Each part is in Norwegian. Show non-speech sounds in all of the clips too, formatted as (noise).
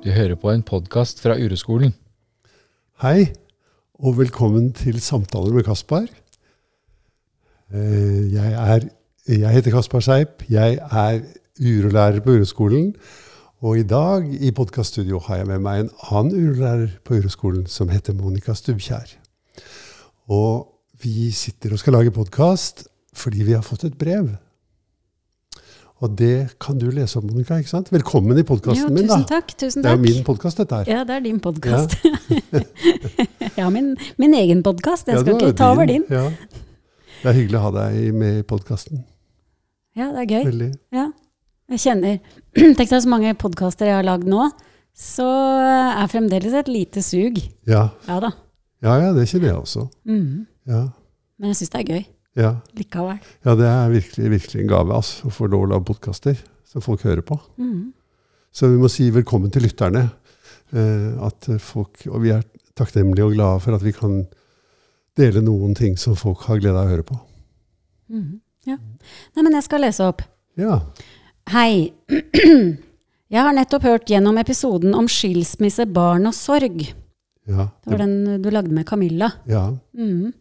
Du hører på en podkast fra Ureskolen. Hei, og velkommen til Samtaler med Kaspar. Eh, Jeg, er, jeg heter Kaspar Seip. Jeg er urolærer på Ureskolen. Og i dag i podkaststudio har jeg med meg en annen urolærer på Ureskolen som heter Monica Stubbkjær. Og vi sitter og skal lage podkast fordi vi har fått et brev. Og det kan du lese om, Monica. ikke sant? Velkommen i podkasten min. da. tusen takk. Tusen Det er jo min podkast, dette her. Ja, det er din podkast. Ja, (laughs) ja min, min egen podkast. Jeg skal ikke ta over din. Ja. Det er hyggelig å ha deg med i podkasten. Ja, det er gøy. Veldig. Ja. Jeg kjenner (clears throat) Tenk deg så mange podkaster jeg har lagd nå, så er fremdeles et lite sug. Ja. Ja da. ja, ja, det kjenner jeg også. Mm. Ja, Men jeg syns det er gøy ja. likevel. ja det er virkelig, virkelig en gave altså, å få lov å lage podkaster som folk hører på. Mm. Så vi må si velkommen til lytterne. Eh, at folk, og vi er takknemlige og glade for at vi kan dele noen ting som folk har glede av å høre på. Mm. Ja. Nei, men jeg skal lese opp. Ja. Hei. (clears throat) Jeg har nettopp hørt gjennom episoden om skilsmisse, barn og sorg. Ja. Det var den du lagde med Camilla. ja. Mhm.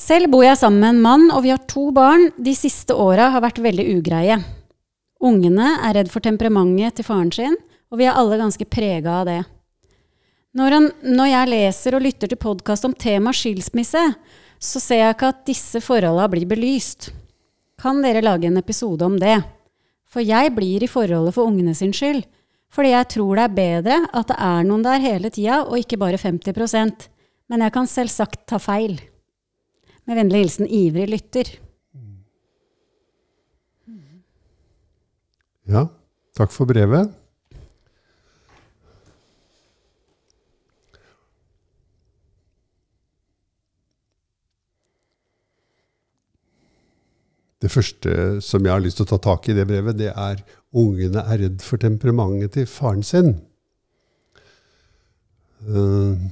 Selv bor jeg sammen med en mann, og vi har to barn. De siste åra har vært veldig ugreie. Ungene er redd for temperamentet til faren sin, og vi er alle ganske prega av det. Når, han, når jeg leser og lytter til podkast om tema skilsmisse, så ser jeg ikke at disse forholda blir belyst. Kan dere lage en episode om det? For jeg blir i forholdet for ungene sin skyld. Fordi jeg tror det er bedre at det er noen der hele tida, og ikke bare 50% Men jeg kan selvsagt ta feil. Med vennlig hilsen ivrig lytter. ja. Takk for brevet. Det første som jeg har lyst til å ta tak i det brevet, det er ungene er redd for temperamentet til faren sin. Eh,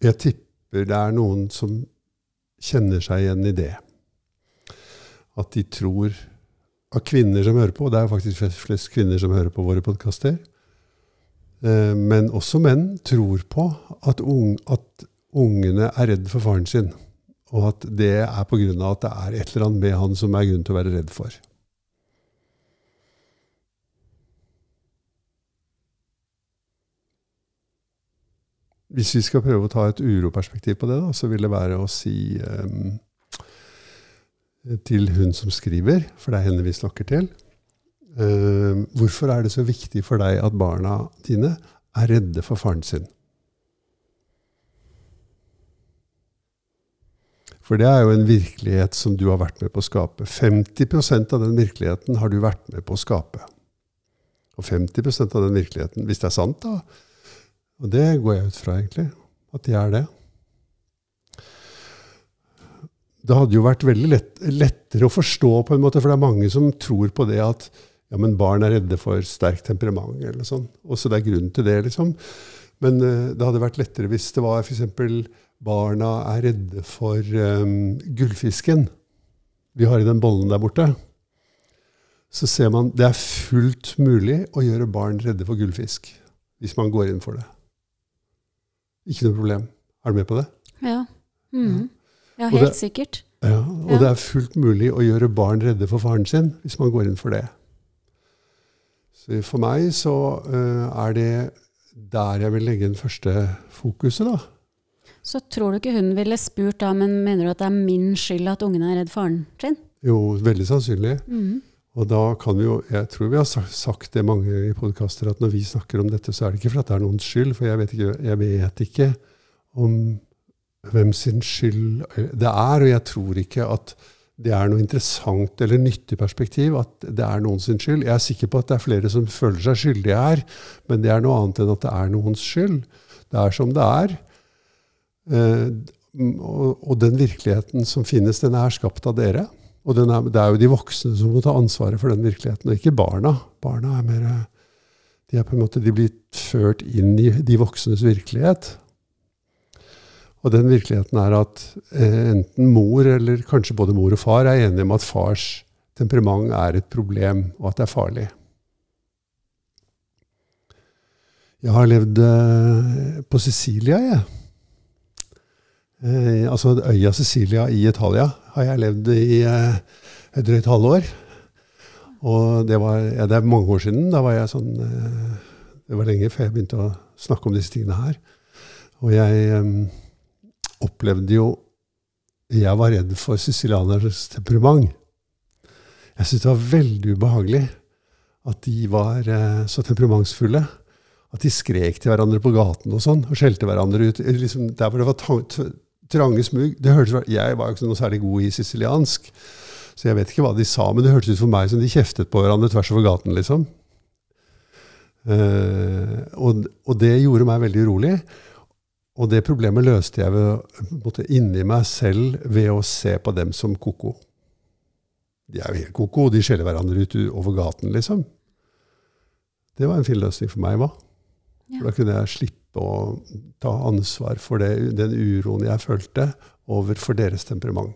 Jeg tipper det er noen som kjenner seg igjen i det. At de tror av kvinner som hører på, og det er jo faktisk flest, kvinner som hører på våre podkaster, eh, men også menn tror på at, unge, at ungene er redd for faren sin. Og at det er pga. at det er et eller annet med han som er grunn til å være redd for. Hvis vi skal prøve å ta et uroperspektiv på det, da, så vil det være å si um, til hun som skriver, for det er henne vi snakker til um, Hvorfor er det så viktig for deg at barna dine er redde for faren sin? For det er jo en virkelighet som du har vært med på å skape. 50% av den virkeligheten har du vært med på å skape. Og 50% av den virkeligheten, hvis det er sant, da, og det går jeg ut fra, egentlig, at de er det. Det hadde jo vært veldig lett, lettere å forstå, på en måte, for det er mange som tror på det at ja, men barn er redde for sterkt temperament, eller sånn. Og så det er grunn til det, liksom. Men uh, det hadde vært lettere hvis det var f.eks. barna er redde for um, gullfisken vi har i den bollen der borte. Så ser man det er fullt mulig å gjøre barn redde for gullfisk hvis man går inn for det. Ikke noe problem. Er du med på det? Ja. Mm. ja, helt det- sikkert. Ja, og Ja. det er fullt mulig å gjøre barn redde for faren sin hvis man går inn for det. Så for meg så uh, er det der jeg vil legge den første fokuset, da. Så tror du ikke hun ville spurt da, men mener du at det er min skyld at ungene er redd faren sin? Jo, veldig sannsynlig. Mhm. Og da kan vi jo Jeg tror vi har sagt det mange i podkaster, at når vi snakker om dette, så er det ikke for at det er noens skyld, for jeg vet ikke, jeg vet ikke om hvem sin skyld det er, og jeg tror ikke at det er noe interessant eller nyttig perspektiv at det er noens skyld. Jeg er sikker på at det er flere som føler seg skyldige her, men det er noe annet enn at det er noens skyld. Det er som det er. Eh, og den virkeligheten som finnes, den er skapt av dere. Og er, det er jo de voksne som må ta ansvaret for den virkeligheten, og ikke barna. Barna er mer De er på en måte de blir ført inn i de voksnes virkelighet. Og den virkeligheten er at eh, enten mor, eller kanskje både mor og far, er enige om at fars temperament er et problem, og at det er farlig. Jeg har levd eh, på Sicilia, jeg. Eh, altså øya Sicilia i Italia har jeg levd i eh, et drøyt halvår. Og det var ja, det er mange år siden. Da var jeg sånn eh, Det var lenge før jeg begynte å snakke om disse tingene her. Og jeg eh, opplevde jo Jeg var redd for sicilianernes temperament. Jeg syntes det var veldig ubehagelig at de var eh, så temperamentsfulle. At de skrek til hverandre på gaten og sånn, og skjelte hverandre ut. Liksom, der hvor det var trange smug det hørtes, Jeg var jo ikke noe særlig god i siciliansk, så jeg vet ikke hva de sa, men det hørtes ut for meg som de kjeftet på hverandre tvers over gaten, liksom. Uh, og, og det gjorde meg veldig urolig. Og det problemet løste jeg ved, inni meg selv ved å se på dem som ko-ko. De er jo helt ko-ko, de skjeller hverandre ut over gaten, liksom. Det var en fin løsning for meg, hva? For da kunne jeg slippe å ta ansvar for det, den uroen jeg følte overfor deres temperament.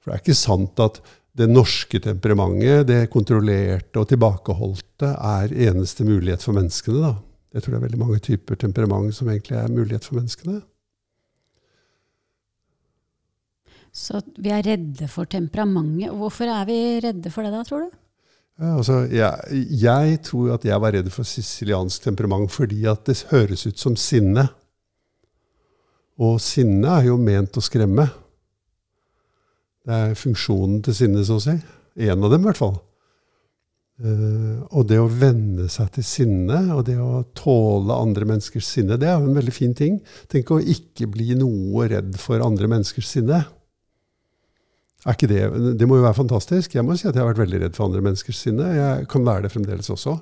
For det er ikke sant at det norske temperamentet, det kontrollerte og tilbakeholdte, er eneste mulighet for menneskene. da. Jeg tror det er veldig mange typer temperament som egentlig er mulighet for menneskene. Så vi er redde for temperamentet. Hvorfor er vi redde for det da, tror du? Altså, jeg, jeg tror at jeg var redd for siciliansk temperament fordi at det høres ut som sinne. Og sinne er jo ment å skremme. Det er funksjonen til sinne, så å si. En av dem, i hvert fall. Uh, og det å venne seg til sinne, og det å tåle andre menneskers sinne, det er jo en veldig fin ting. Tenk å ikke bli noe redd for andre menneskers sinne. Det, det må jo være fantastisk. Jeg må si at jeg har vært veldig redd for andre menneskers sinne. Jeg kan være det fremdeles også.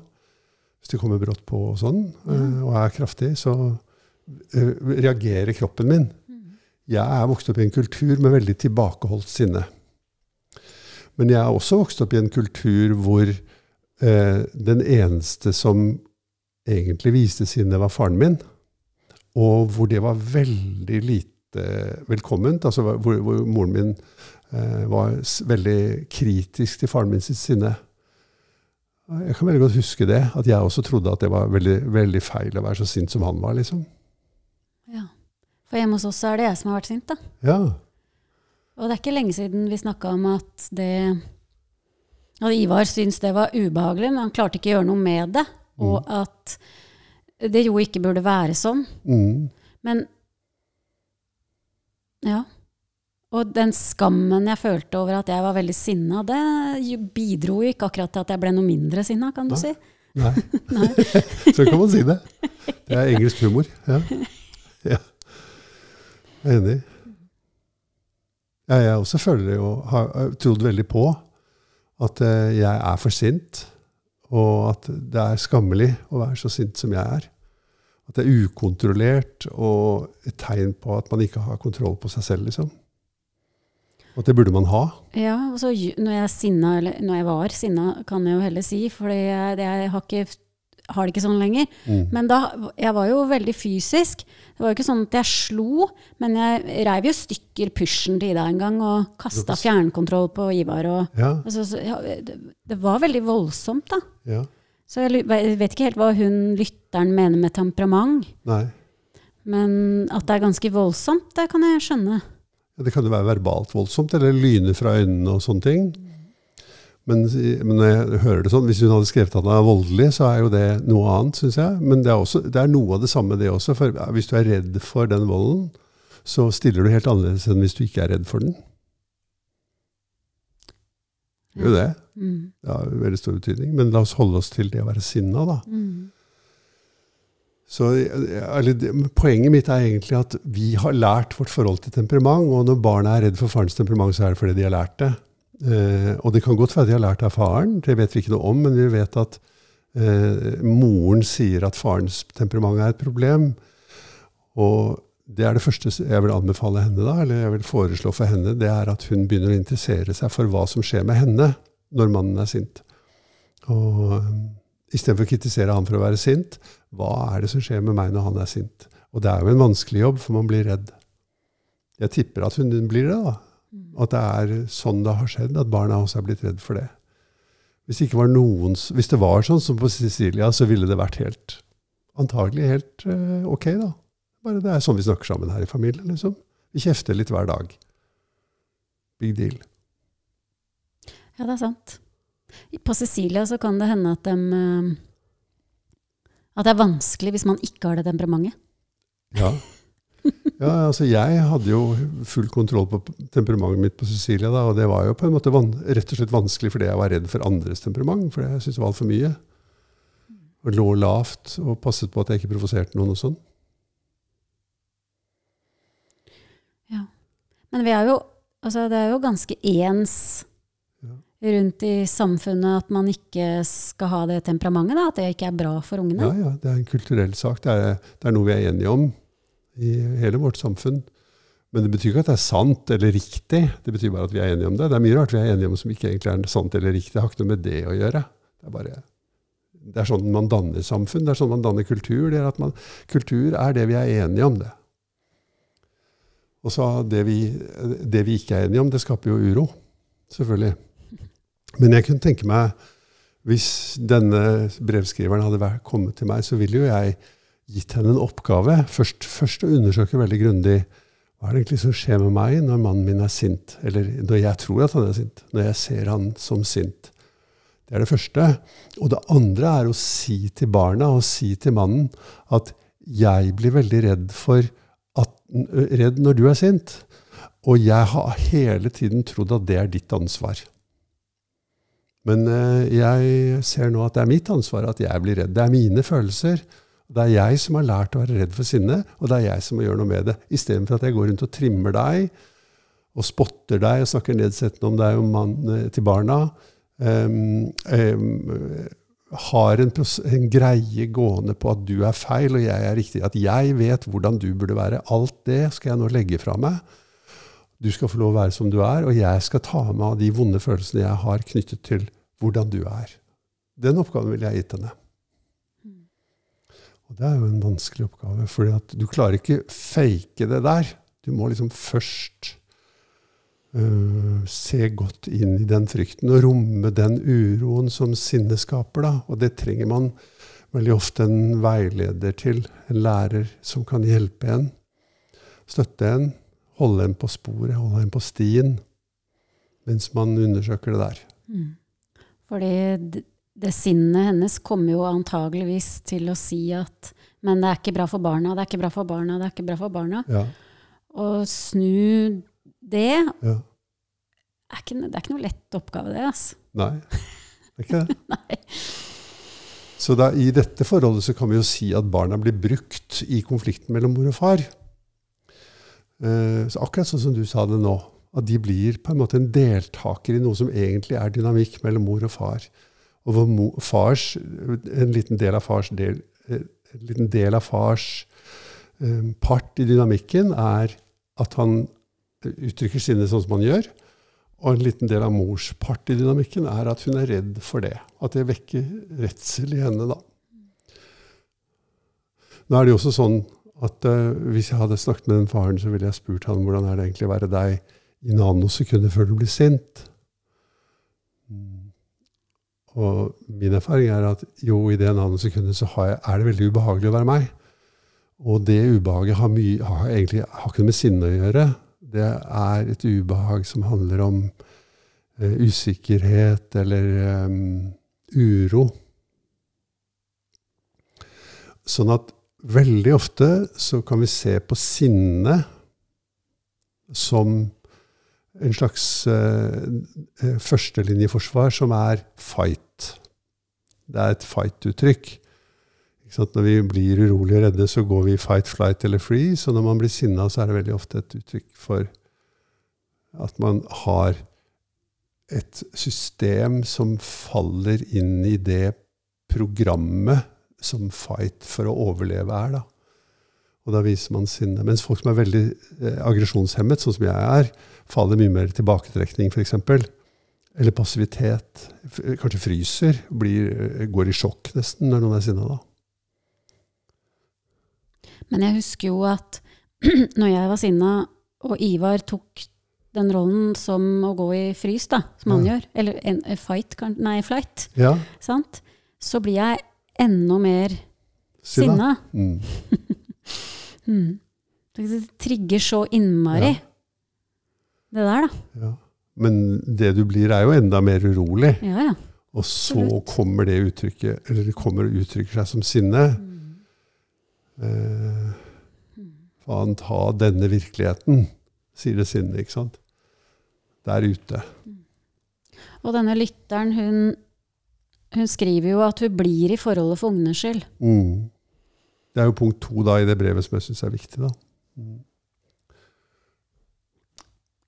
Hvis det kommer brått på og sånn, eh, og er kraftig, så eh, reagerer kroppen min. Jeg er vokst opp i en kultur med veldig tilbakeholdt sinne. Men jeg er også vokst opp i en kultur hvor eh, den eneste som egentlig viste sinne, var faren min. Og hvor det var veldig lite velkomment. Altså hvor, hvor moren min eh, var veldig kritisk til faren min sitt sinne. Jeg kan veldig godt huske det, at jeg også trodde at det var veldig, veldig feil å være så sint som han var. liksom. Ja. For hjemme hos oss er det jeg som har vært sint, da. Ja, Og det er ikke lenge siden vi snakka om at det At Ivar syntes det var ubehagelig, men han klarte ikke å gjøre noe med det. Og at det jo ikke burde være sånn. mm. Men Ja. Og den skammen jeg følte over at jeg var veldig sinna, det bidro ikke akkurat til at jeg ble noe mindre sinna, kan du Nei. si. Nei, (laughs) Nei. (laughs) så kan man si det. Det er engelsk humor. Ja. ja. Jeg er enig. Ja, jeg også føler jo, har har trodd veldig på at eh, jeg er for sint, og at det er skammelig å være så sint som jeg er. At det er ukontrollert og et tegn på at man ikke har kontroll på seg selv, liksom. Og at det burde man ha. Ja, og så når jeg, sinna, eller når jeg var sinna, kan jeg jo heller si, for jeg, jeg har, ikke, har det ikke sånn lenger. Mm. Men da, jeg var jo veldig fysisk. Det var jo ikke sånn at jeg slo, men jeg reiv jo stykker pysjen til Ida en gang, og kasta fjernkontroll på Ivar. Og, Ja, altså, det, det var veldig voldsomt, da. ja. Så jeg vet ikke helt hva hun lytteren mener med temperament. Nei. Men at det er ganske voldsomt, det kan jeg skjønne. Ja, Det kan jo være verbalt voldsomt, eller lyne fra øynene og sånne ting. Men, men når jeg hører det sånn, hvis hun hadde skrevet at han er voldelig, så er jo det noe annet, syns jeg. Men det er, også, det er noe av det samme, det også. For hvis du er redd for den volden, så stiller du helt annerledes enn hvis du ikke er redd for den. Jo det. Mm. Det har jo veldig stor betydning. Men la oss holde oss til det å være sinna, da. Mm. Så, eller, poenget mitt er egentlig at vi har lært vårt forhold til temperament. Og når barna er redd for farens temperament, så er det fordi de har lært det. Eh, og det kan godt være de har lært det av faren, det vet vi ikke noe om, men vi vet at eh, moren sier at farens temperament er et problem. Og det er det første jeg vil anbefale henne, da, eller jeg vil foreslå for henne, det er at hun begynner å interessere seg for hva som skjer med henne når mannen er sint. Og um, istedenfor å kritisere han for å være sint, hva er det som skjer med meg når han er sint? Og det er jo en vanskelig jobb, for man blir redd. Jeg tipper at hun blir det, da. At det er sånn det har skjedd, at barna også er blitt redd for det. Hvis, det ikke var noen, hvis det var sånn som på Sicilia, så ville det vært helt antagelig helt eh, ok, da. Bare det er sånn vi snakker sammen her i familien, liksom. Vi kjefter litt hver dag. Big deal. Ja, det er sant. På Cecilia så kan det hende at de eh, At det er vanskelig hvis man ikke har det temperamentet. Ja. ja, altså jeg hadde jo full kontroll på temperamentet mitt på Cecilia, da, og det var jo på en måte rett og slett vanskelig fordi jeg var redd for andres temperament, for jeg syntes det var altfor mye. Og lå lavt og passet på at jeg ikke provoserte noen og sånn. Men vi er jo, altså det er jo ganske ens rundt i samfunnet at man ikke skal ha det temperamentet, da, at det ikke er bra for ungene. Ja, ja, det er en kulturell sak. Det er, det er noe vi er enige om i hele vårt samfunn. Men det betyr ikke at det er sant eller riktig. Det betyr bare at vi er enige om det. Det er mye rart vi er enige om som ikke egentlig er sant eller riktig. Det har ikke noe med det å gjøre. Det er, bare, det er sånn man danner samfunn. Det er sånn man danner kultur. Det er at man, kultur er det vi er enige om, det. Og så det vi, det vi ikke er enige om, det skaper jo uro. Selvfølgelig. Men jeg kunne tenke meg hvis denne brevskriveren hadde kommet til meg, så ville jo jeg gitt henne en oppgave. Først, først å undersøke veldig grundig hva er det egentlig som skjer med meg når mannen min er sint, eller når jeg tror at han er sint, når jeg ser han som sint. Det er det første. Og det andre er å si til barna og si til mannen at jeg blir veldig redd, for redd når du er sint. Og jeg har hele tiden trodd at det er ditt ansvar. Men eh, jeg ser nå at det er mitt ansvar at jeg blir redd. Det er mine følelser. Det er jeg som har lært å være redd for sinne, og det er jeg som må gjøre noe med det. Istedenfor at jeg går rundt og trimmer deg og spotter deg og snakker nedsettende om deg og mann eh, til barna. Um, um, har en, en, greie gående på at du er feil og jeg er riktig. At jeg vet hvordan du burde være. Alt det skal jeg nå legge fra meg. Du skal få lov å være som du er, og jeg skal ta med av de vonde følelsene jeg har knyttet til hvordan du er. Den oppgaven ville jeg gitt henne. Og det er jo en vanskelig oppgave, for du klarer ikke fake det der. Du må liksom først uh, se godt inn i den frykten og romme den uroen som sinnet skaper. Da. Og det trenger man veldig ofte en veileder til, en lærer som kan hjelpe en, støtte en, holde en på sporet, holde en på stien, mens man undersøker det der. Mm. Fordi det sinnet hennes kommer jo antageligvis til å si at men det er ikke bra for barna, det er ikke bra for barna, det er ikke bra for barna. Ja. Og snu det ja. er ikke, Det er ikke noe lett oppgave, det. altså. Nei, det er ikke det. (laughs) Nei. Så da, i dette forholdet så kan vi jo si at barna blir brukt i konflikten mellom mor og far. Eh, så akkurat sånn som du sa det nå. At de blir på en måte en deltaker i noe som egentlig er dynamikk mellom mor og far. Og hvor mor, fars, en liten del av fars del, eh, en liten del av fars um, part i dynamikken er at han uttrykker sinnet sånn som han gjør. Og en liten del av mors part i dynamikken er at hun er redd for det. At det vekker redsel i henne, da. Nå er det jo også sånn at uh, hvis jeg hadde snakket med den faren, så ville jeg spurt han hvordan er det egentlig å være deg i nanosekunder før du blir sint. Og min erfaring er at jo, i det nanosekundet så jeg, er det veldig ubehagelig å være meg. Og det ubehaget har, mye, har egentlig har ikke noe med sinne å gjøre. Det er et ubehag som handler om uh, usikkerhet eller um, uro. Sånn at veldig ofte så kan vi se på sinne som en slags uh, førstelinjeforsvar som er fight. Det er et fight-uttrykk. Når vi blir urolige og redde, så går vi fight, flight eller free. Så når man blir sinna, så er det veldig ofte et uttrykk for at man har et system som faller inn i det programmet som fight for å overleve er. da. Og da viser man sinne. Mens folk som er veldig eh, aggresjonshemmet, sånn som jeg er, faller mye mer tilbaketrekning, f.eks. Eller passivitet. Kanskje fryser. Blir, eh, går i sjokk nesten når noen er sinna da. Men jeg husker jo at (clears throat) når jeg var sinna, og Ivar tok den rollen som å gå i frys, da, som han Ja. gjør, eller en, en fight, kan- nei, flight, Ja, sant? så blir jeg enda mer Si. Sinna. Mm. (laughs) Mm. Det trigger så innmari. Ja. Det der, da. Ja. Men det du blir, er jo enda mer urolig. Ja, ja. Og så kommer det uttrykket, eller det kommer og uttrykker seg som sinne. Mm. Eh, faen, ta denne virkeligheten, sier det sinnet, ikke sant? Der ute. Og denne lytteren, hun, hun skriver jo at hun blir i forholdet for ungenes skyld. Mm. Det er jo punkt to da i det brevet som jeg syns er viktig. da. Mm.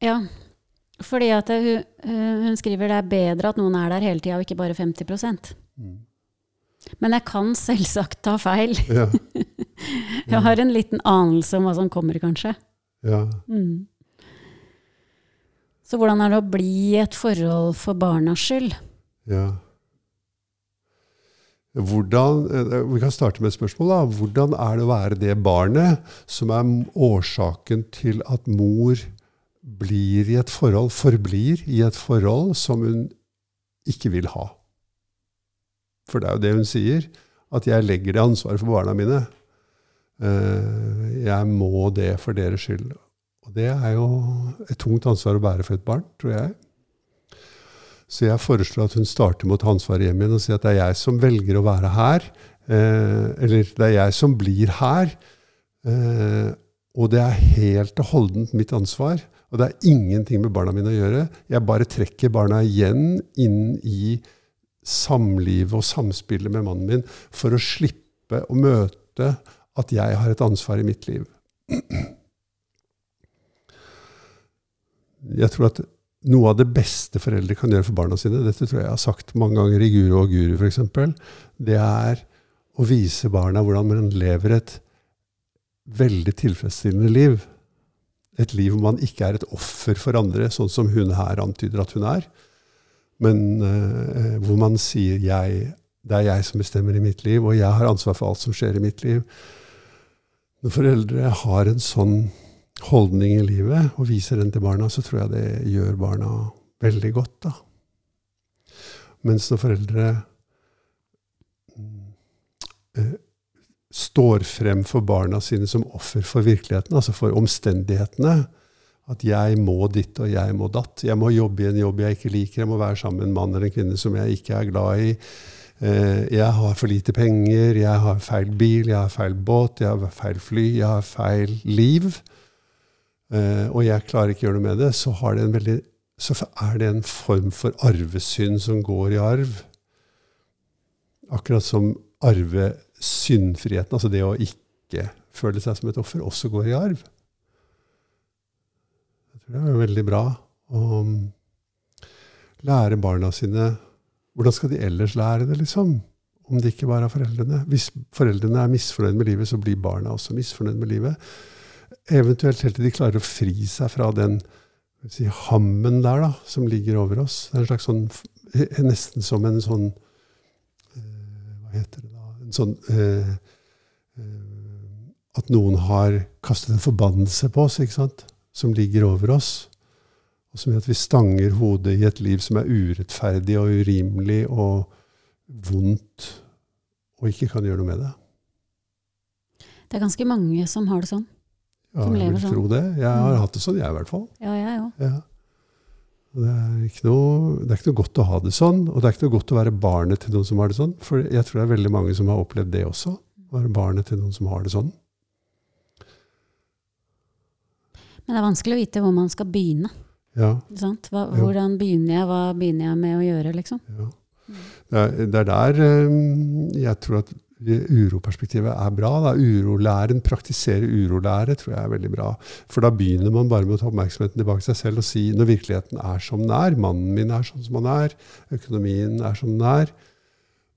Ja, fordi at hun, hun skriver det er bedre at noen er der hele tida, og ikke bare 50 Mm. Men jeg kan selvsagt ta feil. (laughs) Ja. Jeg har en liten anelse om hva som kommer, kanskje. ja. Mm. Så hvordan er det å bli i et forhold for barnas skyld? Ja. Hvordan, eh, vi kan starte med et spørsmål. da. Hvordan er det å være det barnet som er årsaken til at mor blir i et forhold, forblir i et forhold som hun ikke vil ha? For det er jo det hun sier. At jeg legger det ansvaret for barna mine. Eh, Jeg må det for deres skyld. Og det er jo et tungt ansvar å bære for et barn, tror jeg. Så jeg foreslår at hun starter med å ta ansvaret hjem igjen og si at det er jeg som velger å være her. Eh, eller det er jeg som blir her. Eh, og det er helt og holdent mitt ansvar. Og det er ingenting med barna mine å gjøre. Jeg bare trekker barna igjen inn i samlivet og samspillet med mannen min for å slippe å møte at jeg har et ansvar i mitt liv. Jeg tror at noe av det beste foreldre kan gjøre for barna sine, dette tror jeg jeg har sagt mange ganger i Guru og Guru f.eks., det er å vise barna hvordan man lever et veldig tilfredsstillende liv. Et liv hvor man ikke er et offer for andre, sånn som hun her antyder at hun er. Men uh, hvor man sier jeg, 'det er jeg som bestemmer i mitt liv', og 'jeg har ansvar for alt som skjer i mitt liv'. Når foreldre har en sånn holdning i livet og viser den til barna, så tror jeg det gjør barna veldig godt. da. Mens når foreldre eh, står frem for barna sine som offer for virkeligheten, altså for omstendighetene, at jeg må ditt og jeg må datt, jeg må jobbe i en jobb jeg ikke liker, jeg må være sammen med en mann eller en kvinne som jeg ikke er glad i, Eh, jeg har for lite penger, jeg har feil bil, jeg har feil båt, jeg har feil fly, jeg har feil liv. Eh, og jeg klarer ikke å gjøre noe med det. Så, veldig, så er det en form for arvesynd som går i arv. Akkurat som arvesyndfriheten, altså det å ikke føle seg som et offer, også går i arv. Tror det er veldig bra å lære barna sine hvordan skal de ellers lære det, liksom? Om det ikke bare er foreldrene. Hvis foreldrene er misfornøyd med livet, så blir barna også misfornøyd med livet. Eventuelt helt til de klarer å fri seg fra den si, hammen der da, som ligger over oss. Det er en slags sånn, Nesten som en sånn eh, Hva heter det da? En sånn eh, eh, At noen har kastet en forbannelse på oss, ikke sant? Som ligger over oss og som gjør at vi stanger hodet i et liv som er urettferdig og urimelig og vondt, og ikke kan gjøre noe med det. Det er ganske mange som har det sånn. Ja, Som jeg vil sånn. tro det. Jeg har Mm. hatt det sånn, jeg i hvert fall. Ja, jeg òg. Ja. Det er, noe, det er ikke noe godt å ha det sånn, og det er ikke noe godt å være barnet til noen som har det sånn. For jeg tror det er veldig mange som har opplevd det også. Å være barnet til noen som har det sånn. Men det er vanskelig å vite hvor man skal begynne. Ja? Hva, hvordan begynner jeg? Hva begynner jeg med å gjøre, liksom? ja. Det er, det er der eh, jeg tror at uroperspektivet er bra. Da. Urolæren, praktisere urolære, tror jeg er veldig bra. For da begynner man bare med å ta oppmerksomheten tilbake til seg selv og si når virkeligheten er som den er, mannen min er sånn som han er, økonomien er som den er,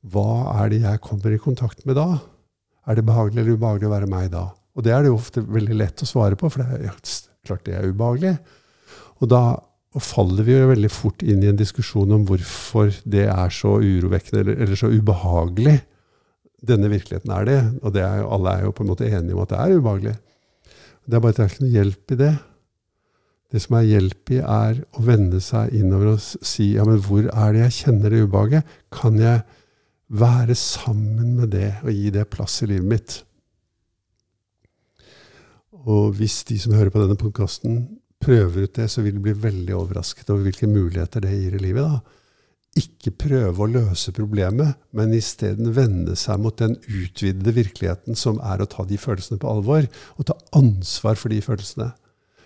hva er det jeg kommer i kontakt med da? Er det behagelig eller ubehagelig å være meg da? Og det er det jo ofte veldig lett å svare på, for det er klart det er ubehagelig. Og da faller vi jo veldig fort inn i en diskusjon om hvorfor det er så urovekkende eller, eller så ubehagelig. Denne virkeligheten er det, og det er jo, alle er jo på en måte enige om at det er ubehagelig. Det er bare at det er ikke noe hjelp i det. Det som er hjelp i, er å vende seg innover og si ja, men hvor er det jeg kjenner det ubehaget? Kan jeg, være sammen med det og gi det plass i livet mitt. Og hvis de som hører på denne podkasten, prøver ut det, så vil de bli veldig overrasket over hvilke muligheter det gir i livet. da. Ikke prøve å løse problemet, men isteden vende seg mot den utvidede virkeligheten som er å ta de følelsene på alvor, og ta ansvar for de følelsene.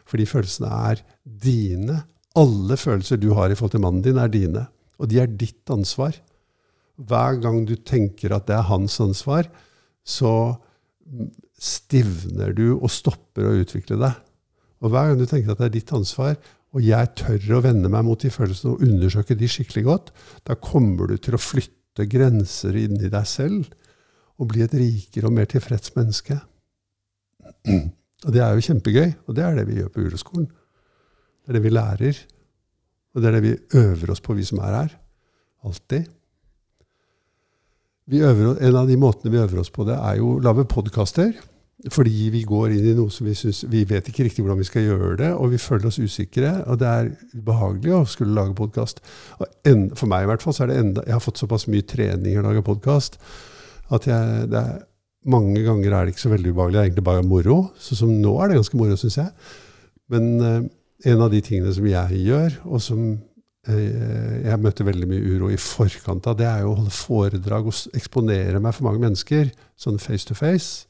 For de følelsene er dine. Alle følelser du har i forhold til mannen din, er dine. Og de er ditt ansvar. Hver gang du tenker at det er hans ansvar, så stivner du og stopper å utvikle deg. Og hver gang du tenker at det er ditt ansvar, og jeg tør å vende meg mot de følelsene og undersøke de skikkelig godt, da kommer du til å flytte grenser inni deg selv og bli et rikere og mer tilfreds menneske. Og det er jo kjempegøy, og det er det vi gjør på juleskolen. Det er det vi lærer, og det er det vi øver oss på, vi som er her. Alltid. En av de måtene vi øver oss på det, er jo å lage podkaster. Fordi vi går inn i noe som vi syns Vi vet ikke riktig hvordan vi skal gjøre det, og vi føler oss usikre. Og det er ubehagelig å skulle lage podkast. For meg i hvert fall så er det enda Jeg har fått såpass mye trening i å lage podkast at jeg, det er, mange ganger er det ikke så veldig ubehagelig. Det er egentlig bare moro. Så som nå er det ganske moro, syns jeg. Men eh, en av de tingene som jeg gjør, og som eh, jeg møter veldig mye uro i forkant av, det er jo å holde foredrag og eksponere meg for mange mennesker. Sånn face to face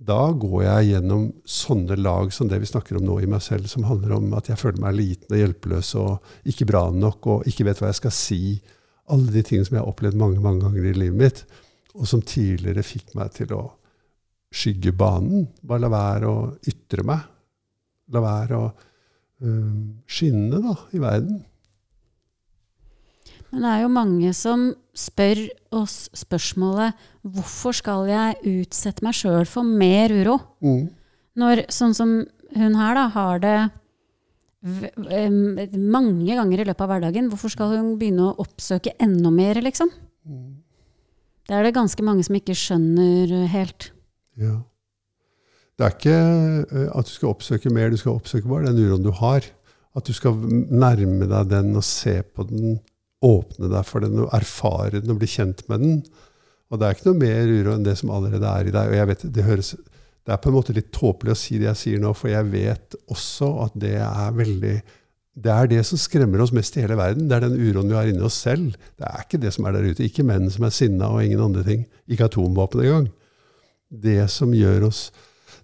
da går jeg gjennom sånne lag som det vi snakker om nå i meg selv, som handler om at jeg føler meg liten og hjelpeløs og ikke bra nok og ikke vet hva jeg skal si. Alle de tingene som jeg har opplevd mange mange ganger i livet mitt, og som tidligere fikk meg til å skygge banen. Bare la være å ytre meg. La være å øh, skinne da, i verden. Men det er jo mange som spør oss spørsmålet hvorfor skal jeg utsette meg sjøl for mer uro? Mm. Når sånn som hun her da, har det mange ganger i løpet av hverdagen, hvorfor skal hun begynne å oppsøke enda mer, liksom? Mm. Det er det ganske mange som ikke skjønner helt. Ja. Det er ikke eh, at du skal oppsøke mer, du skal oppsøke bare den uroen du har. At du skal nærme deg den og se på den åpne deg for den og erfare den og bli kjent med den. Og det er ikke noe mer uro enn det som allerede er i deg. Og jeg vet, det, høres, det er på en måte litt tåpelig å si det jeg sier nå, for jeg vet også at det er veldig det er det som skremmer oss mest i hele verden. Det er den uroen vi har inni oss selv. Det er ikke det som er der ute. Ikke menn som er sinna og ingen andre ting. Ikke atomvåpen engang. Det som gjør oss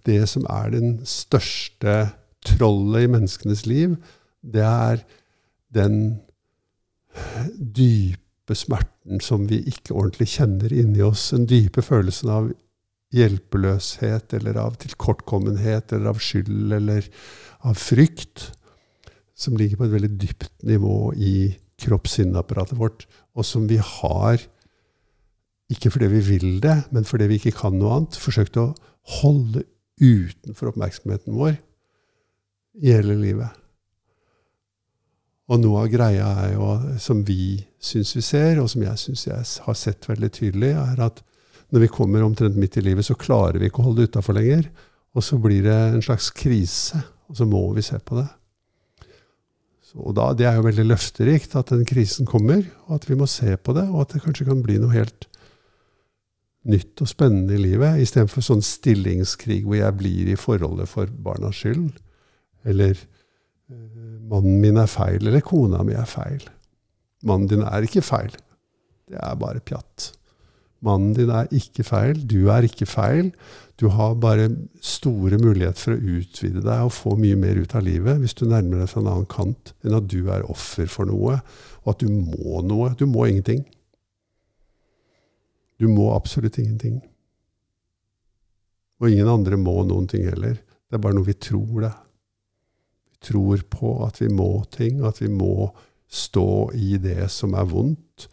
Det som er den største trollet i menneskenes liv, det er den dype smerten som vi ikke ordentlig kjenner inni oss. Den dype følelsen av hjelpeløshet eller av tilkortkommenhet eller av skyld eller av frykt, som ligger på et veldig dypt nivå i kropp-sinneapparatet vårt, og som vi har, ikke fordi vi vil det, men fordi vi ikke kan noe annet, forsøkt å holde utenfor oppmerksomheten vår i hele livet. Og noe av greia er jo, som vi syns vi ser, og som jeg syns jeg har sett veldig tydelig, er at når vi kommer omtrent midt i livet, så klarer vi ikke å holde det utafor lenger. Og så blir det en slags krise, og så må vi se på det. Så da, Det er jo veldig løfterikt at den krisen kommer, og at vi må se på det, og at det kanskje kan bli noe helt nytt og spennende i livet, istedenfor sånn stillingskrig hvor jeg blir i forholdet for barnas skyld. Eller mannen min er feil, eller kona mi er feil. Mannen din er ikke feil. Det er bare pjatt. Mannen din er ikke feil, du er ikke feil. Du har bare store muligheter for å utvide deg og få mye mer ut av livet hvis du nærmer deg fra en annen kant enn at du er offer for noe, og at du må noe. Du må ingenting. Du må absolutt ingenting. Og ingen andre må noen ting heller. Det er bare noe vi tror det tror på at vi må ting, at vi må stå i det som er vondt,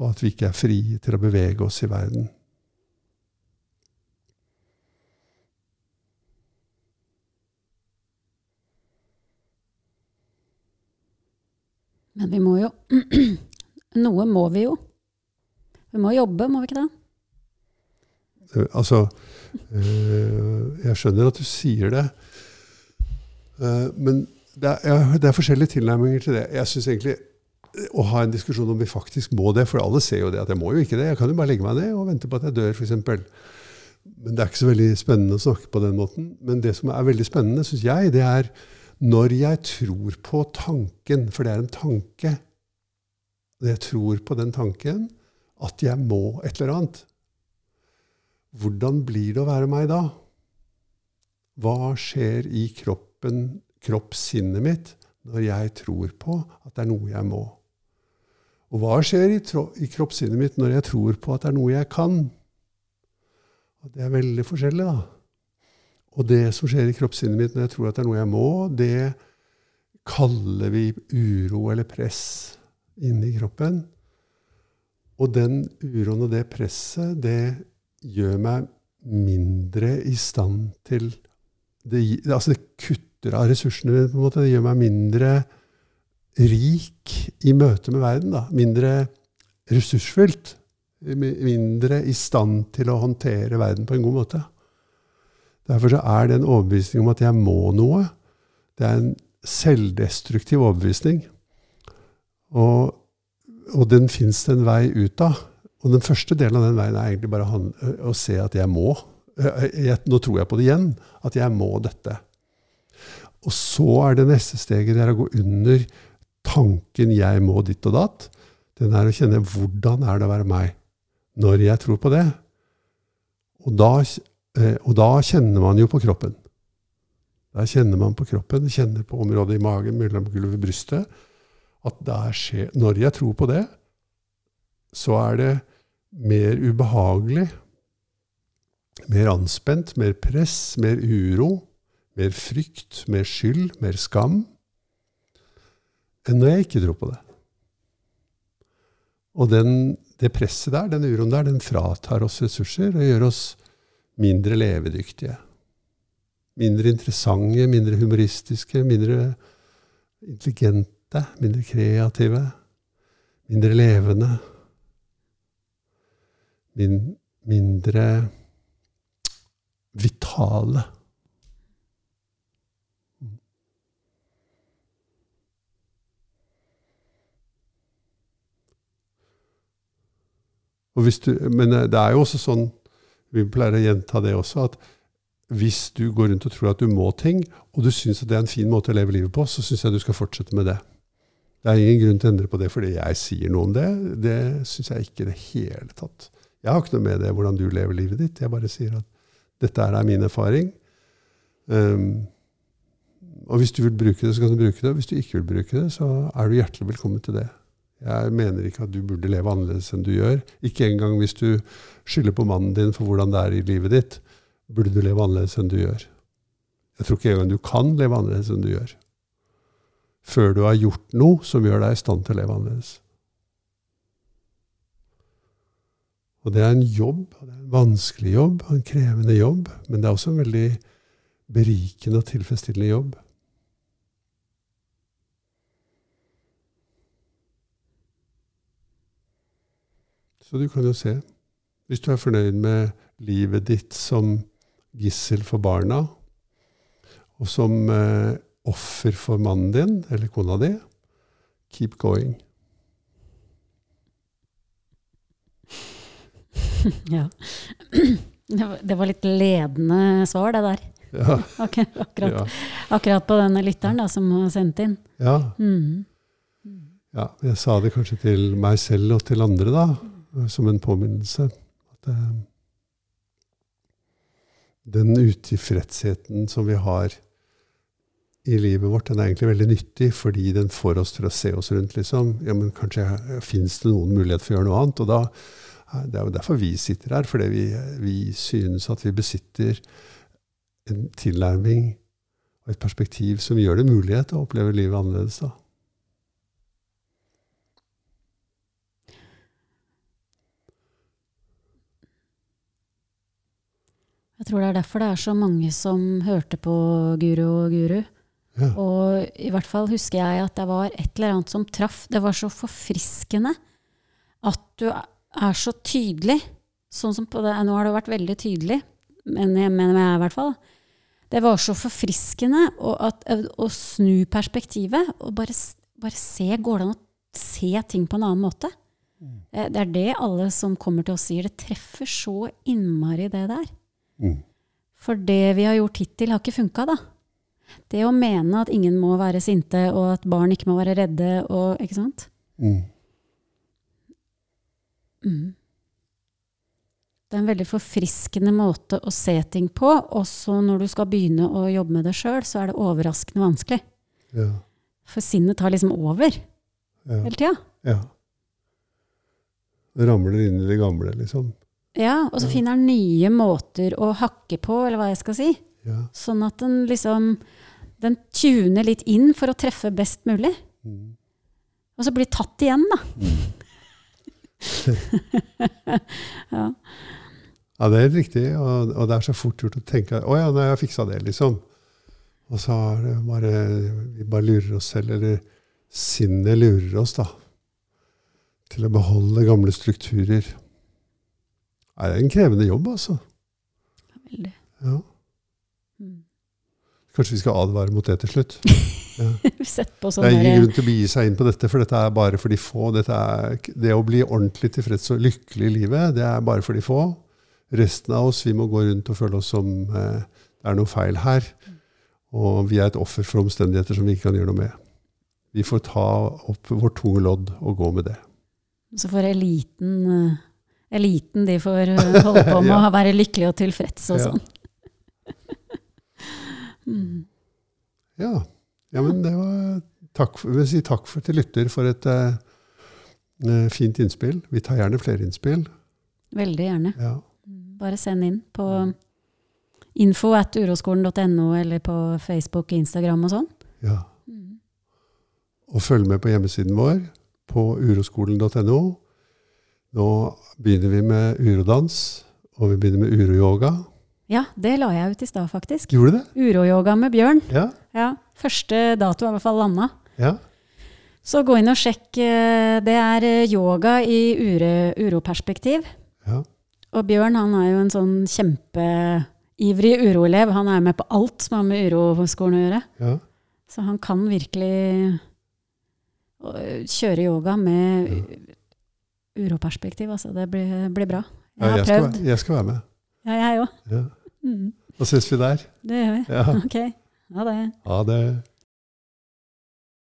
og at vi ikke er frie til å bevege oss i verden. Men vi må jo (clears throat) Noe må vi jo. Vi må jobbe, må vi ikke det? Altså eh, Jeg skjønner at du sier det. Eh, men det er, det er, forskjellige tilnærminger til det. Jeg syns egentlig å ha en diskusjon om vi faktisk må det. For alle ser jo det, at jeg må jo ikke det. Jeg kan jo bare legge meg ned og vente på at jeg dør, f.eks. Men det er ikke så veldig spennende å snakke på den måten. Men det som er veldig spennende, syns jeg, det er når jeg tror på tanken, for det er en tanke Når jeg tror på den tanken at jeg må et eller annet, hvordan blir det å være meg da? Hva skjer i kroppen, kroppssinnet mitt, når jeg tror på at det er noe jeg må? Og hva skjer i, i kroppssinnet mitt når jeg tror på at det er noe jeg kan? Og det er veldig forskjellig, da. Og det som skjer i kroppssinnet mitt når jeg tror at det er noe jeg må, det kaller vi uro eller press inni kroppen. Og den uroen og det presset, det gjør meg mindre i stand til Det, altså det kutter av ressursene mine, på en måte. Det gjør meg mindre rik i møte med verden. da. Mindre ressursfylt. Mindre i stand til å håndtere verden på en god måte. Derfor så er det en overbevisning om at jeg må noe. Det er en selvdestruktiv overbevisning. Og, og den fins det en vei ut av. Og den første delen av den veien er egentlig bare å se at jeg må. Jeg, nå tror jeg på det igjen. At jeg må dette. Og så er det neste steget det er å gå under tanken 'jeg må ditt og datt'. Den er å kjenne hvordan er det å være meg når jeg tror på det. Og da Eh, og da kjenner man jo på kroppen. Da kjenner man på kroppen, kjenner på området i magen, mellom gulvet og brystet, at skjer, når jeg tror på det, så er det mer ubehagelig, mer anspent, mer press, mer uro, mer frykt, mer skyld, mer skam, enn når jeg ikke tror på det. Og den, det presset der, den uroen der, den fratar oss ressurser og gjør oss mindre levedyktige. Mindre interessante, mindre humoristiske, mindre intelligente, mindre kreative. Mindre levende. Min, mindre vitale. Du, men det er jo også sånn vi pleier å gjenta det også, at hvis du går rundt og tror at du må ting, og du syns det er en fin måte å leve livet på, så syns jeg du skal fortsette med det. Det er ingen grunn til å endre på det fordi jeg sier noe om det. Det syns jeg ikke i det hele tatt. Jeg har ikke noe med det hvordan du lever livet ditt. Jeg bare sier at dette er min erfaring. Um, og hvis du vil bruke det, så kan du bruke det. Og hvis du ikke vil bruke det, så er du hjertelig velkommen til det. Jeg mener ikke at du burde leve annerledes enn du gjør. Ikke engang hvis du skylder på mannen din for hvordan det er i livet ditt, burde du leve annerledes enn du gjør. Jeg tror ikke engang du kan leve annerledes enn du gjør. Før du har gjort noe som gjør deg i stand til å leve annerledes. Og det er en jobb, det er en vanskelig jobb, en krevende jobb, men det er også en veldig berikende og tilfredsstillende jobb. Så du kan jo se. Hvis du er fornøyd med livet ditt som gissel for barna, og som eh, offer for mannen din eller kona di, keep going. (laughs) ja. (clears throat) Det var litt ledende svar, det der. Ja. (laughs) akkurat, ja. akkurat, på denne lytteren da, som har sendt inn. Ja. Mm. ja. Jeg sa det kanskje til meg selv og til andre, da som en påminnelse. At eh, den utilfredsheten som vi har i livet vårt, den er egentlig veldig nyttig, fordi den får oss til å se oss rundt. liksom. Ja, men Kanskje fins det noen mulighet for å gjøre noe annet? og da, Det er jo derfor vi sitter her, fordi vi, vi synes at vi besitter en tilnærming og et perspektiv som gjør det mulighet å oppleve livet annerledes. da. Jeg tror det er derfor det er så mange som hørte på Guru og Guru. Ja. Og i hvert fall husker jeg at det var et eller annet som traff. Det var så forfriskende at du er så tydelig. Sånn som på det, Nå har det vært veldig tydelig, men jeg mener jeg i hvert fall. Det var så forfriskende å, at, å snu perspektivet og bare, bare se Går det an å se ting på en annen måte. Eh, Det er det alle som kommer til oss sier. Det treffer så innmari det der. Mm. For det vi har gjort hittil, har ikke funka, da. Det å mene at ingen må være sinte, og at barn ikke må være redde, og ikke sant? Mm. Mm. Det er en veldig forfriskende måte å se ting på. Også når du skal begynne å jobbe med det sjøl, så er det overraskende vanskelig. Ja. For sinnet tar liksom over Ja. hele tida. ja. Det ramler inn i det gamle, liksom. Ja, og så Ja. finner han nye måter å hakke på, eller hva jeg skal si. Ja. Sånn at den liksom Den tuner litt inn for å treffe best mulig. Mm. Og så blir tatt igjen, da. (laughs) ja. Ja, det er helt riktig, og, og det er så fort gjort å tenke å ja, nå har jeg fiksa det, liksom. Og så er det bare Vi bare lurer oss selv, eller sinnet lurer oss, da. Til å beholde gamle strukturer. Er en krevende jobb, altså. Veldig. Ja. Mm. Kanskje vi skal advare mot det til slutt. (laughs) Sett på sånn Det er ingen grunn til å begi seg inn på dette, for dette er bare for de få. Er, det å bli ordentlig tilfreds og lykkelig i livet, det er bare for de få. Resten av oss vi må gå rundt og føle oss som eh, det er noe feil her. Og vi er et offer for omstendigheter som vi ikke kan gjøre noe med. Vi får ta opp vårt tunge lodd og gå med det. Så får eliten eh, Eliten de får eh, (laughs) holde på med Ja. å være lykkelig og tilfreds og Ja. sånn. (laughs) mm. Ja, ja men det var takk jeg vil si takk for, til lytter for et eh, fint innspill. Vi tar gjerne flere innspill. Veldig gjerne. Ja. Bare send inn på info at uroskolen.no eller på Facebook, Instagram og sånn. ja. Og følg med på hjemmesiden vår på uroskolen.no. Nå begynner vi med urodans, og vi begynner med uroyoga. Ja, det la jeg ut i stad, faktisk. Gjorde du det? Uroyoga med Bjørn. Ja. Ja, Første dato er i hvert fall landa. ja. Så gå inn og sjekk. eh, Det er eh, yoga i ure, uroperspektiv. ja. Og Bjørn han er jo en sånn kjempeivrig uroelev. Han er med på alt som har med uroskolen å gjøre. ja. Så han kan virkelig øh, kjøre yoga med uroperspektiv. Altså, det blir, blir bra. Jeg ja har jeg, prøvd. Skal, jeg skal være med. Ja, jeg òg. Ja. Mm, Da ses vi der. det gjør vi. Ja. (laughs) Ok. Ha det. Ha det.